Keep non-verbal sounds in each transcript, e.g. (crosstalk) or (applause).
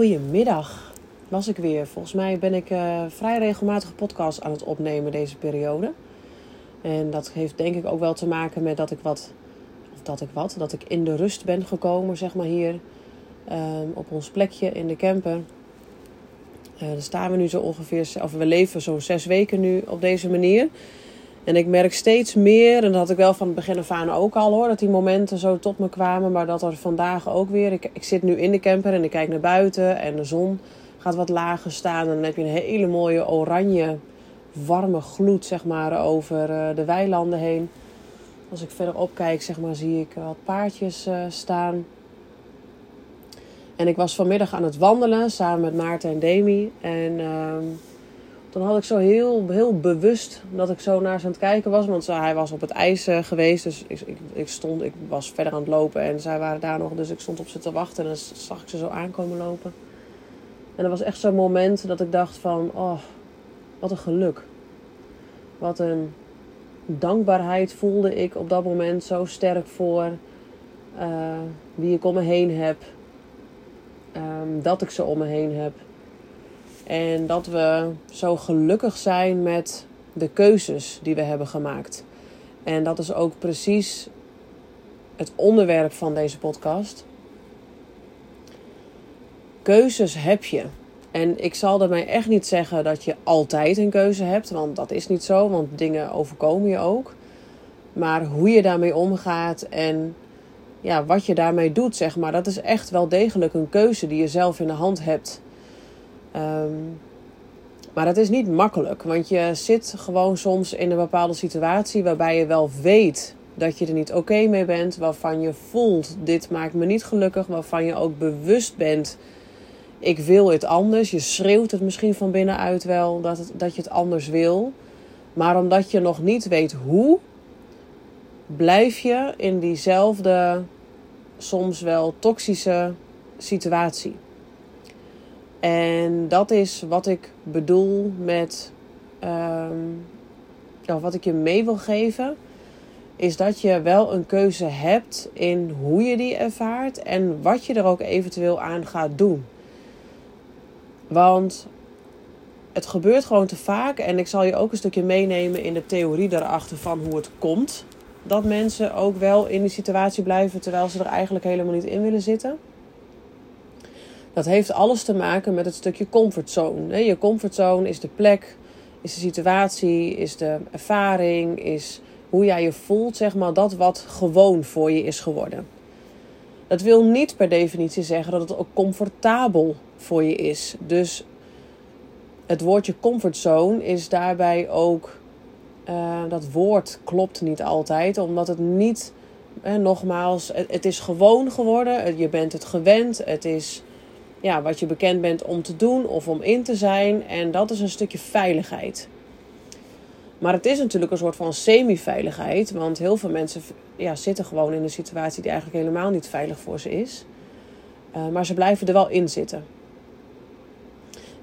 Goedemiddag, was ik weer. Volgens mij ben ik uh, vrij regelmatig podcast aan het opnemen deze periode. En dat heeft denk ik ook wel te maken met dat ik wat, of dat ik wat, dat ik in de rust ben gekomen, zeg maar hier uh, op ons plekje in de camper. Uh, daar staan we nu zo ongeveer, of we leven zo'n zes weken nu op deze manier. En ik merk steeds meer, en dat had ik wel van het begin af aan ook al hoor, dat die momenten zo tot me kwamen. Maar dat er vandaag ook weer, ik, ik zit nu in de camper en ik kijk naar buiten en de zon gaat wat lager staan. En dan heb je een hele mooie oranje, warme gloed zeg maar over uh, de weilanden heen. Als ik verder opkijk zeg maar zie ik wat paardjes uh, staan. En ik was vanmiddag aan het wandelen samen met Maarten en Demi. En... Uh, dan had ik zo heel, heel bewust dat ik zo naar ze aan het kijken was. Want hij was op het ijs uh, geweest. Dus ik, ik, stond, ik was verder aan het lopen en zij waren daar nog. Dus ik stond op ze te wachten en dan zag ik ze zo aankomen lopen. En dat was echt zo'n moment dat ik dacht van, oh, wat een geluk. Wat een dankbaarheid voelde ik op dat moment zo sterk voor uh, wie ik om me heen heb. Um, dat ik ze om me heen heb. En dat we zo gelukkig zijn met de keuzes die we hebben gemaakt. En dat is ook precies het onderwerp van deze podcast. Keuzes heb je. En ik zal daarmee echt niet zeggen dat je altijd een keuze hebt, want dat is niet zo, want dingen overkomen je ook. Maar hoe je daarmee omgaat en ja, wat je daarmee doet, zeg maar, dat is echt wel degelijk een keuze die je zelf in de hand hebt. Um, maar dat is niet makkelijk, want je zit gewoon soms in een bepaalde situatie waarbij je wel weet dat je er niet oké mee bent, waarvan je voelt dit maakt me niet gelukkig, waarvan je ook bewust bent ik wil het anders. Je schreeuwt het misschien van binnenuit wel dat, het, dat je het anders wil, maar omdat je nog niet weet hoe, blijf je in diezelfde soms wel toxische situatie. En dat is wat ik bedoel met. Um, wat ik je mee wil geven. Is dat je wel een keuze hebt in hoe je die ervaart. En wat je er ook eventueel aan gaat doen. Want het gebeurt gewoon te vaak. En ik zal je ook een stukje meenemen in de theorie daarachter van hoe het komt. Dat mensen ook wel in die situatie blijven terwijl ze er eigenlijk helemaal niet in willen zitten. Dat heeft alles te maken met het stukje comfortzone. Je comfortzone is de plek, is de situatie, is de ervaring, is hoe jij je voelt, zeg maar, dat wat gewoon voor je is geworden. Dat wil niet per definitie zeggen dat het ook comfortabel voor je is. Dus het woordje comfortzone is daarbij ook. Uh, dat woord klopt niet altijd, omdat het niet. Eh, nogmaals, het, het, is gewoon geworden. Je bent het gewend. Het is ja, wat je bekend bent om te doen of om in te zijn. En dat is een stukje veiligheid. Maar het is natuurlijk een soort van semi-veiligheid. Want heel veel mensen ja, zitten gewoon in een situatie die eigenlijk helemaal niet veilig voor ze is. Uh, maar ze blijven er wel in zitten.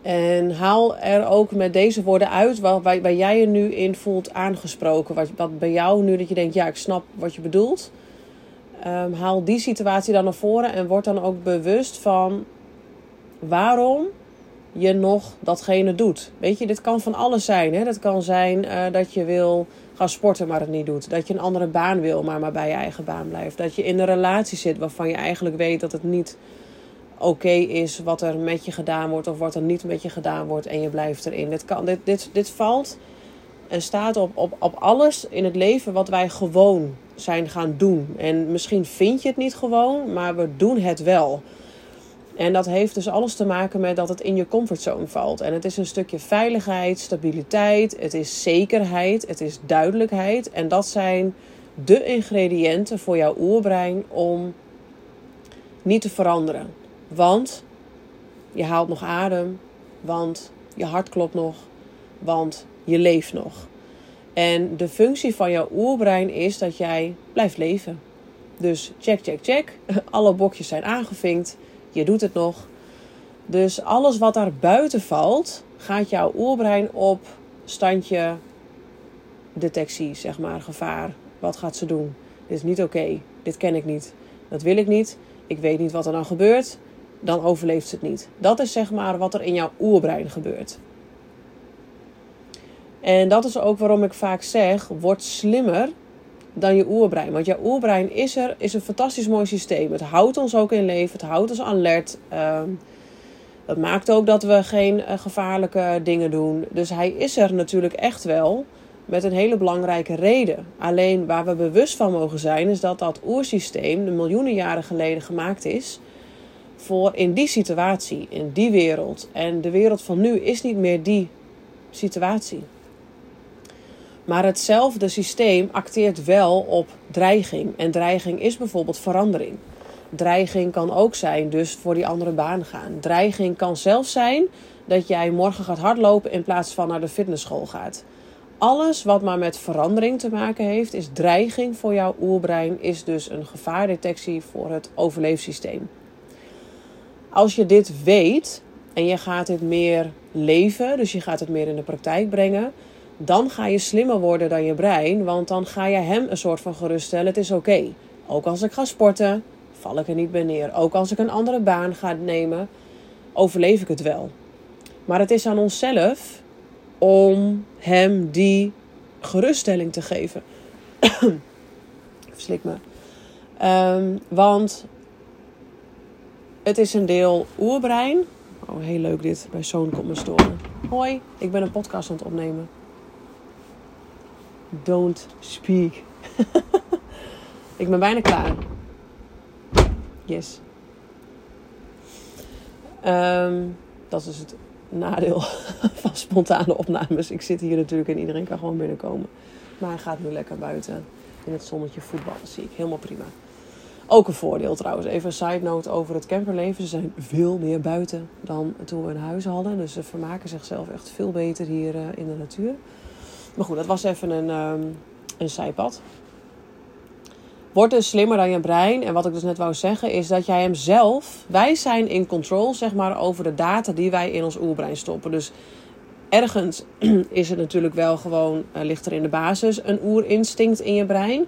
En haal er ook met deze woorden uit waar, waar, jij je nu in voelt aangesproken. Wat, wat bij jou nu dat je denkt, ja, ik snap wat je bedoelt. Um, haal die situatie dan naar voren en word dan ook bewust van waarom je nog datgene doet. Weet je, dit kan van alles zijn. Hè? Dat kan zijn uh, dat je wil gaan sporten, maar het niet doet. Dat je een andere baan wil, maar maar bij je eigen baan blijft. Dat je in een relatie zit waarvan je eigenlijk weet dat het niet oké is wat er met je gedaan wordt of wat er niet met je gedaan wordt en je blijft erin. Dit, kan, dit, dit, dit valt en staat op, op, op alles in het leven wat wij gewoon zijn gaan doen. En misschien vind je het niet gewoon, maar we doen het wel. En dat heeft dus alles te maken met dat het in je comfortzone valt. En het is een stukje veiligheid, stabiliteit, het is zekerheid, het is duidelijkheid. En dat zijn de ingrediënten voor jouw oerbrein om niet te veranderen. Want je haalt nog adem, want je hart klopt nog, want je leeft nog. En de functie van jouw oerbrein is dat jij blijft leven. Dus check, check, check. (laughs) Alle bokjes zijn aangevinkt je doet het nog. Dus alles wat daar buiten valt, gaat jouw oerbrein op standje detectie, zeg maar, gevaar. Wat gaat ze doen? Dit is niet oké. Dit ken ik niet. Dat wil ik niet. Ik weet niet wat er dan gebeurt. dan overleeft het niet. Dat is zeg maar wat er in jouw oerbrein gebeurt. En dat is ook waarom ik vaak zeg: word slimmer dan je oerbrein. Want jouw oerbrein is er, is een fantastisch mooi systeem. Het houdt ons ook in leven, het houdt ons alert. Uh, dat maakt ook dat we geen uh, gevaarlijke dingen doen. Dus hij is er natuurlijk echt wel met een hele belangrijke reden. Alleen waar we bewust van mogen zijn, is dat dat oersysteem de miljoenen jaren geleden gemaakt is voor in die situatie, in die wereld. En de wereld van nu is niet meer die situatie. Maar hetzelfde systeem acteert wel op dreiging. En dreiging is bijvoorbeeld verandering. Dreiging kan ook zijn dus voor die andere baan gaan. Dreiging kan zelfs zijn dat jij morgen gaat hardlopen in plaats van naar de fitnessschool gaat. Alles wat maar met verandering te maken heeft, is dreiging voor jouw oerbrein, is dus een gevaardetectie voor het overleefsysteem. Als je dit weet en je gaat dit meer leven, dus je gaat het meer in de praktijk brengen, dan ga je slimmer worden dan je brein, want dan ga je hem een soort van geruststellen: het is oké. Ook als ik ga sporten, val ik er niet bij neer. Ook als ik een andere baan ga nemen, overleef ik het wel. Maar het is aan onszelf om hem die geruststelling te geven. ik (clears throat) verslik me. Um, want het is een deel oerbrein. Oh, heel leuk dit. Mijn zoon komt me storen. Hoi, ik ben een podcast aan het opnemen. Don't speak. (laughs) ik ben bijna klaar. Yes. Um, dat is het nadeel (laughs) van spontane opnames. Ik zit hier natuurlijk en iedereen kan gewoon binnenkomen. Maar hij gaat nu lekker buiten in het zonnetje voetballen. zie ik helemaal prima. Ook een voordeel trouwens. Even een side note over het camperleven. Ze zijn veel meer buiten dan toen we een huis hadden. Dus ze vermaken zichzelf echt veel beter hier uh, in de natuur. Maar goed, dat was even een, um, een zijpad. Word dus slimmer dan je brein. En wat ik dus net wou zeggen is dat jij hem zelf... Wij zijn in control zeg maar over de data die wij in ons oerbrein stoppen. Dus ergens (clears throat) is het natuurlijk wel gewoon... Uh, ligt er in de basis een oerinstinct in je brein...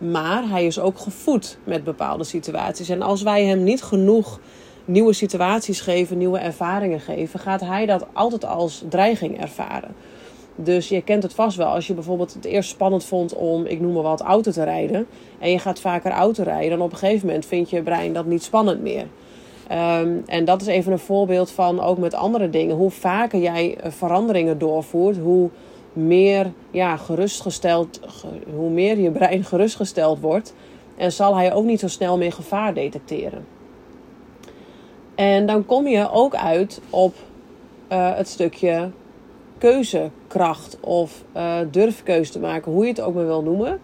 Maar hij is ook gevoed met bepaalde situaties. En als wij hem niet genoeg nieuwe situaties geven, nieuwe ervaringen geven, gaat hij dat altijd als dreiging ervaren. Dus je kent het vast wel als je bijvoorbeeld het eerst spannend vond om, ik noem maar wat, auto te rijden. En je gaat vaker auto rijden. Dan op een gegeven moment vindt je brein dat niet spannend meer. Um, en dat is even een voorbeeld van ook met andere dingen. Hoe vaker jij eh, veranderingen doorvoert, hoe meer ja, gerustgesteld, hoe meer je brein (laughs) gerustgesteld wordt. En zal hij ook niet zo snel meer gevaar detecteren. En dan kom je ook uit op uh, het stukje keuzekracht of uh, durfkeuze te maken, hoe je het ook maar wil noemen.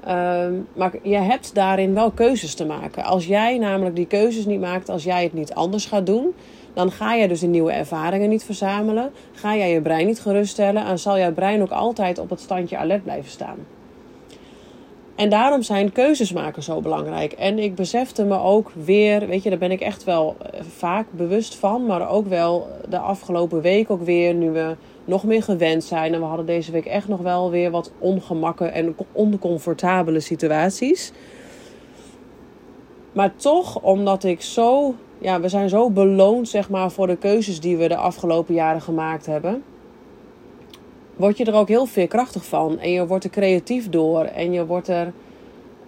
Uh, maar je hebt daarin wel keuzes te maken. Als jij namelijk die keuzes niet maakt, als jij het niet anders gaat doen, dan ga je dus nieuwe ervaringen niet verzamelen. Ga jij je brein niet geruststellen en zal jouw brein ook altijd op het standje alert blijven staan. En daarom zijn keuzes maken zo belangrijk. En ik besefte me ook weer, weet je, daar ben ik echt wel eh, vaak bewust van, maar ook wel de afgelopen week ook weer, nu we nog meer gewend zijn. En we hadden deze week echt nog wel weer wat ongemakken en oncomfortabele situaties. Maar toch, omdat ik zo ja, we zijn zo beloond zeg maar, voor de keuzes die we de afgelopen jaren gemaakt hebben. Word je er ook heel veerkrachtig van. En je wordt er creatief door. En je wordt er.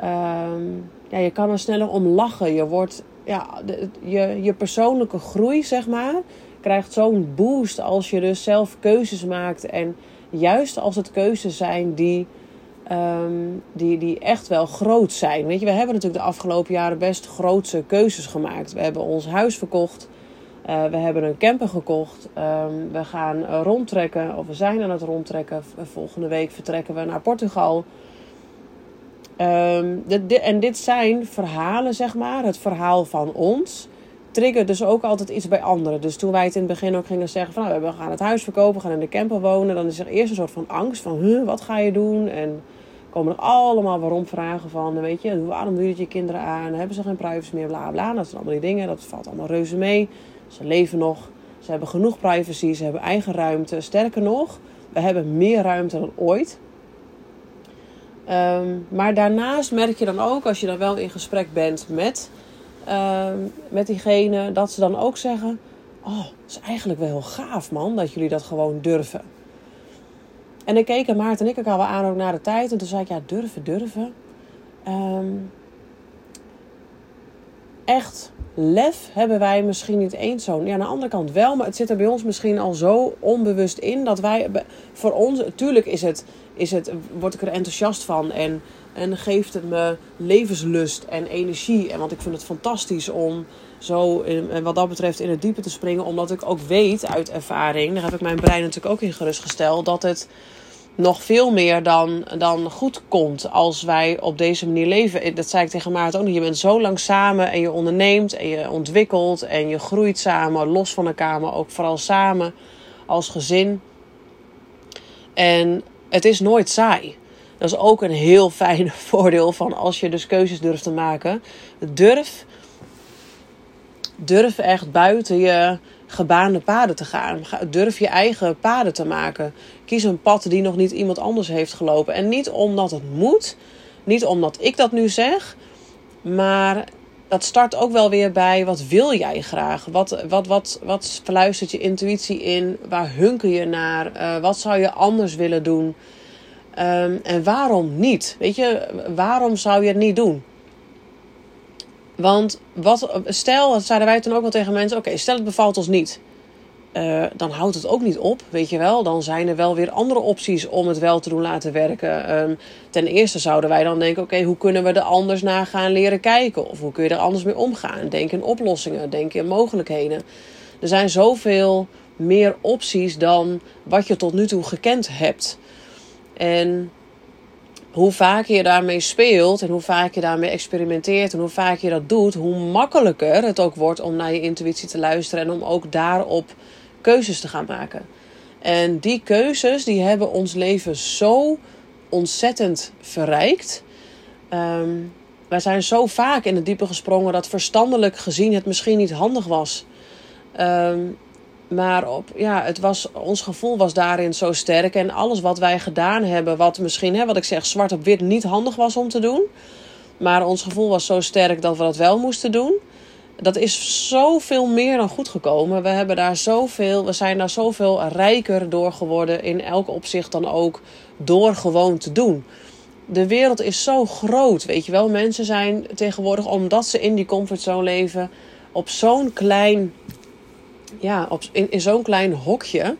Um, ja, je kan er sneller om lachen. Je wordt. Ja, je, je persoonlijke groei, zeg maar. Krijgt zo'n boost als je dus zelf keuzes maakt. En juist als het keuzes zijn die Um, die, die echt wel groot zijn. Weet je, we hebben natuurlijk de afgelopen jaren best grootse keuzes gemaakt. We hebben ons huis verkocht. Uh, we hebben een camper gekocht. Um, we gaan rondtrekken, of we zijn aan het rondtrekken. Volgende week vertrekken we naar Portugal. Dit, en dit zijn verhalen, zeg maar. Het verhaal van ons triggert dus ook altijd iets bij anderen. Dus toen wij het in het begin ook gingen zeggen van... Nou, we gaan het huis verkopen, we gaan in de camper wonen... dan is er eerst een soort van angst van... Huh, wat ga je doen? En komen er allemaal waarom vragen van, weet je, waarom doe je je kinderen aan? Hebben ze geen privacy meer? Bla bla. Dat zijn allemaal die dingen. Dat valt allemaal reuze mee. Ze leven nog. Ze hebben genoeg privacy. Ze hebben eigen ruimte. Sterker nog, we hebben meer ruimte dan ooit. Um, maar daarnaast merk je dan ook, als je dan wel in gesprek bent met ehm, met diegene, dat ze dan ook zeggen: Oh, het is eigenlijk wel heel gaaf, man, dat jullie dat gewoon durven. En ik keek Maarten en ik al wel aan ook naar de tijd. En toen zei ik: Ja, durven, durven. Ehm, echt lef hebben wij misschien niet eens zo. Ja, aan de andere kant wel, maar het zit er bij ons misschien al zo onbewust in dat wij. Voor ons, natuurlijk is het, is het, word ik er enthousiast van en, en geeft het me levenslust en energie. En want ik vind het fantastisch om zo, en wat dat betreft, in het diepe te springen, omdat ik ook weet uit ervaring, daar heb ik mijn brein natuurlijk ook in gerustgesteld, dat het nog veel meer dan, dan goed komt als wij op deze manier leven. Dat zei ik tegen Maarten ook nog. Je bent zo lang samen en je onderneemt en je ontwikkelt en je groeit samen, los van elkaar, maar ook vooral samen als gezin. En het is nooit saai. Dat is ook een heel (laughs) fijn voordeel van als je dus keuzes durft te maken. Durf, durf echt buiten je gebaande paden te gaan. Durf je eigen paden te maken. Kies een pad die nog niet iemand anders heeft gelopen. En niet omdat het moet, niet omdat ik dat nu zeg, maar dat start ook wel weer bij wat wil jij graag? Wat, wat, wat, wat verluistert je intuïtie in? Waar hunker je naar? Uh, wat zou je anders willen doen? Um, en waarom niet? Weet je, waarom zou je het niet doen? Want wat, stel, dat zeiden wij toen ook wel tegen mensen: oké, stel het bevalt ons niet. Uh, dan houdt het ook niet op, weet je wel. Dan zijn er wel weer andere opties om het wel te doen laten werken. Um, ten eerste zouden wij dan denken: oké, hoe kunnen we er anders naar gaan leren kijken? Of hoe kun je er anders mee omgaan? Denk in oplossingen, denk in mogelijkheden. Er zijn zoveel meer opties dan wat je tot nu toe gekend hebt. En hoe vaak je daarmee speelt en hoe vaak je daarmee experimenteert en hoe vaak je dat doet, hoe makkelijker het ook wordt om naar je intuïtie te luisteren en om ook daarop keuzes te gaan maken. En die keuzes die hebben ons leven zo ontzettend verrijkt. Um, wij zijn zo vaak in het diepe gesprongen dat verstandelijk gezien het misschien niet handig was. Um, maar op, ja, het was, ons gevoel was daarin zo sterk. En alles wat wij gedaan hebben, wat misschien, hè, wat ik zeg, zwart op wit niet handig was om te doen. Maar ons gevoel was zo sterk dat we dat wel moesten doen. Dat is zoveel meer dan goed gekomen. We, hebben daar zoveel, we zijn daar zoveel rijker door geworden. In elk opzicht dan ook. Door gewoon te doen. De wereld is zo groot. Weet je wel, mensen zijn tegenwoordig, omdat ze in die comfortzone leven. op zo'n klein ja, op, in, in zo'n klein hokje.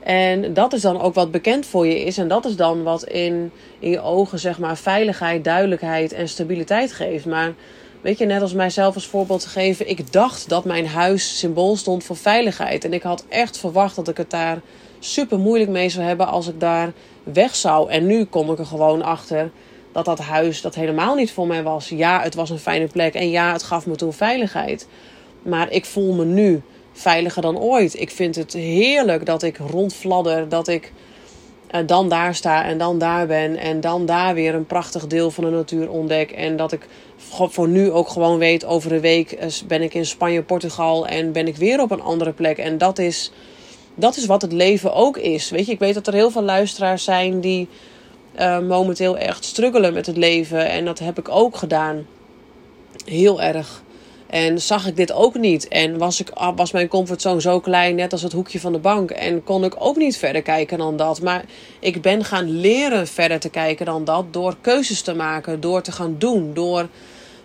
En dat is dan ook wat bekend voor je is. En dat is dan wat in, in je ogen, zeg maar, veiligheid, duidelijkheid en stabiliteit geeft. Maar weet je, net als mijzelf als voorbeeld te geven. Ik dacht dat mijn huis symbool stond voor veiligheid. En ik had echt verwacht dat ik het daar super moeilijk mee zou hebben als ik daar weg zou. En nu kom ik er gewoon achter dat dat huis dat helemaal niet voor mij was. Ja, het was een fijne plek. En ja, het gaf me toen veiligheid. Maar ik voel me nu veiliger dan ooit. Ik vind het heerlijk dat ik rondfladder, dat ik uh, dan daar sta en dan daar ben en dan daar weer een prachtig deel van de natuur ontdek. En dat ik voor nu ook gewoon weet, over een week eh, ben ik in Spanje, Portugal en ben ik weer op een andere plek. En dat is, dat is wat het leven ook is. Weet je, ik weet dat er heel veel luisteraars zijn die uh, momenteel echt struggelen met het leven. En dat heb ik ook gedaan. Heel erg. En zag ik dit ook niet. En was, ik, ah, was mijn comfortzone zo klein, net als het hoekje van de bank. En kon ik ook niet verder kijken dan dat. Maar ik ben gaan leren verder te kijken dan dat. Door keuzes te maken, door te gaan doen. Door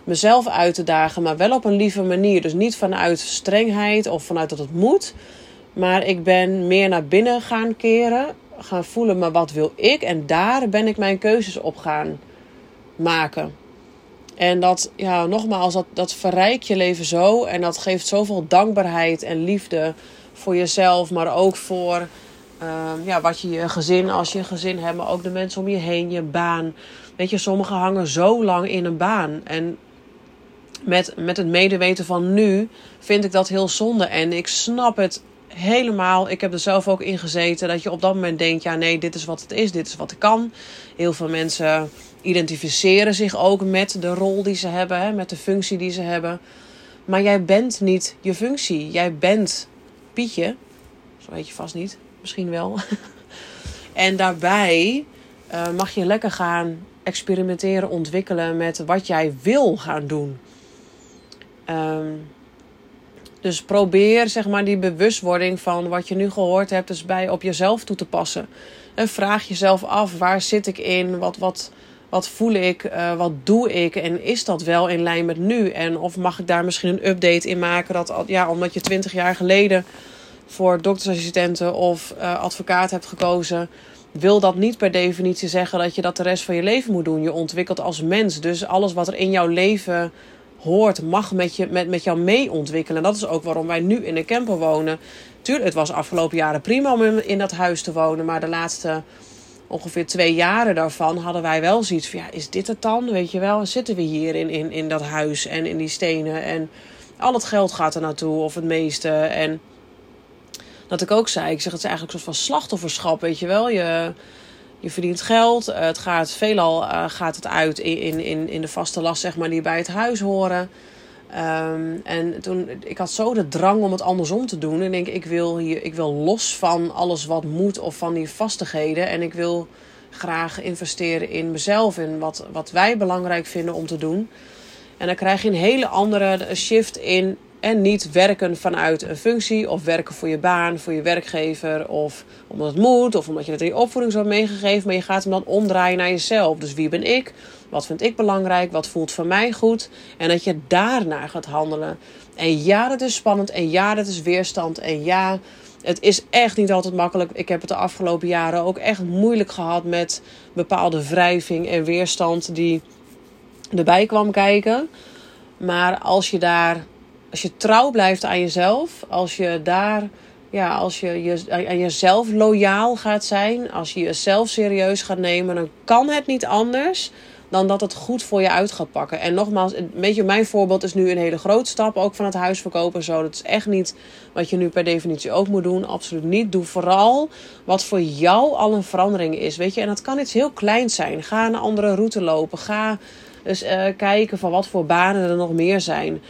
mezelf uit te dagen, maar wel op een lieve manier. Dus niet vanuit strengheid of vanuit dat het moet. Maar ik ben meer naar binnen gaan keren. Gaan voelen, maar wat wil ik? En daar ben ik mijn keuzes op gaan maken. En dat, ja, nogmaals, dat, dat verrijkt je leven zo. En dat geeft zoveel dankbaarheid en liefde voor jezelf, maar ook voor uh, ja, wat je, je gezin, als je een gezin hebt, maar ook de mensen om je heen, je baan. Weet je, sommigen hangen zo lang in een baan. En met, met het medeweten van nu vind ik dat heel zonde. En ik snap het helemaal. Ik heb er zelf ook in gezeten dat je op dat moment denkt: ja, nee, dit is wat het is, dit is wat ik kan. Heel veel mensen identificeren zich ook met de rol die ze hebben, hè, met de functie die ze hebben. Maar jij bent niet je functie. Jij bent Pietje. Zo weet je vast niet. Misschien wel. (laughs) en daarbij uh, mag je lekker gaan experimenteren, ontwikkelen met wat jij wil gaan doen. Ehm, dus probeer zeg maar die bewustwording van wat je nu gehoord hebt, dus bij op jezelf toe te passen. En vraag jezelf af, waar zit ik in? Wat, wat, wat voel ik? Uh, wat doe ik? En is dat wel in lijn met nu? En of mag ik daar misschien een update in maken? Dat, ja, omdat je twintig jaar geleden voor doktersassistenten of uh, advocaat hebt gekozen, wil dat niet per definitie zeggen dat je dat de rest van je leven moet doen. Je ontwikkelt als mens. Dus alles wat er in jouw leven hoort, mag met, je, met, met jou mee ontwikkelen. En dat is ook waarom wij nu in een camper wonen. Tuurlijk, het was afgelopen jaren prima om in dat huis te wonen. Maar de laatste ongeveer twee jaren daarvan hadden wij wel zoiets van... Ja, is dit het dan? Weet je wel, zitten we hier in, in, in dat huis en in die stenen. En al het geld gaat er naartoe, of het meeste. En dat ik ook zei, ik zeg het is eigenlijk een soort van slachtofferschap, weet je wel. Je, je verdient geld, eh, het gaat veelal uh, gaat het uit in, in, in de vaste last zeg maar, die bij het huis horen. Um, en toen, ik had zo de drang om het andersom te doen. En ik denk, ik wil, hier, ik wil los van alles wat moet of van die vastigheden. En ik wil graag investeren in mezelf en wat, wat wij belangrijk vinden om te doen. En dan krijg je een hele andere shift in en niet werken vanuit een functie of werken voor je baan, voor je werkgever of omdat het moet of omdat je het in je opvoeding zo hebt meegegeven. Maar je gaat hem dan omdraaien naar jezelf. Dus wie ben ik? Wat vind ik belangrijk? Wat voelt voor mij goed? En dat je daarnaar gaat handelen. En ja, dat is spannend. En ja, dat is weerstand. En ja, het is echt niet altijd makkelijk. Ik heb het de afgelopen jaren ook echt moeilijk gehad met bepaalde wrijving en weerstand die erbij kwam kijken. Maar als je daar als je trouw blijft aan jezelf, als je daar, ja, als je, je aan jezelf loyaal gaat zijn, als je jezelf serieus gaat nemen, dan kan het niet anders dan dat het goed voor je uit gaat pakken. En nogmaals, een beetje mijn voorbeeld is nu een hele grote stap, ook van het huis verkopen. Zo, dat is echt niet wat je nu per definitie ook moet doen. Absoluut niet. Doe vooral wat voor jou al een verandering is. Weet je, en dat kan iets heel kleins zijn. Ga een andere route lopen. Ga eens uh, kijken van wat voor banen er nog meer zijn.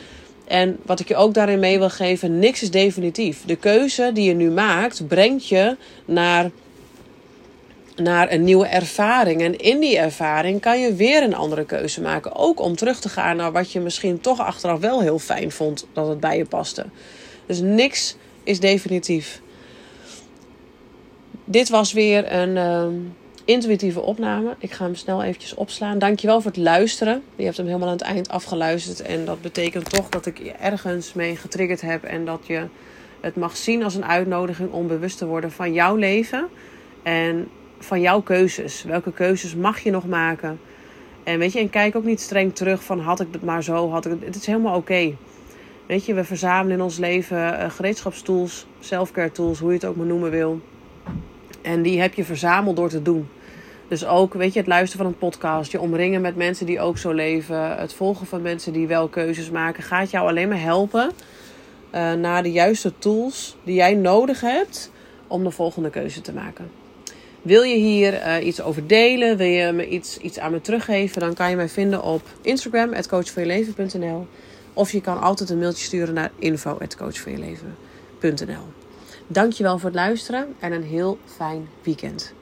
En wat ik je ook daarin mee wil geven, niks is definitief. De keuze die je nu maakt, brengt je naar, naar een nieuwe ervaring. En in die ervaring kan je weer een andere keuze maken. Ook om terug te gaan naar wat je misschien toch achteraf wel heel fijn vond dat het bij je paste. Dus niks is definitief. Dit was weer een. Uh, intuïtieve opname. Ik ga hem snel eventjes opslaan. Dankjewel voor het luisteren. Je hebt hem helemaal aan het eind afgeluisterd. En dat betekent toch dat ik je ergens mee getriggerd heb. En dat je het mag zien als een uitnodiging om bewust te worden van jouw leven. En van jouw keuzes. Welke keuzes mag je nog maken? En weet je, en kijk ook niet streng terug van had ik het maar zo, had ik het. Is helemaal oké. Weet je, we verzamelen in ons leven uh, gereedschapstools, selfcare tools, hoe je het ook maar noemen wil. En die heb je verzameld door te doen. Dus ook, weet je, het luisteren van een podcast, je omringen met mensen die ook zo leven, het volgen van mensen die wel keuzes maken, gaat jou alleen maar helpen uh, naar de juiste tools die jij nodig hebt om de volgende keuze te maken. Wil je hier uh, iets over delen? Wil je me iets, iets aan me teruggeven? Dan kan je mij vinden op Instagram, coachvoorjeleven.nl. Of je kan altijd een mailtje sturen naar info.coachvoorjeleven.nl. Dankjewel voor het luisteren en een heel fijn weekend.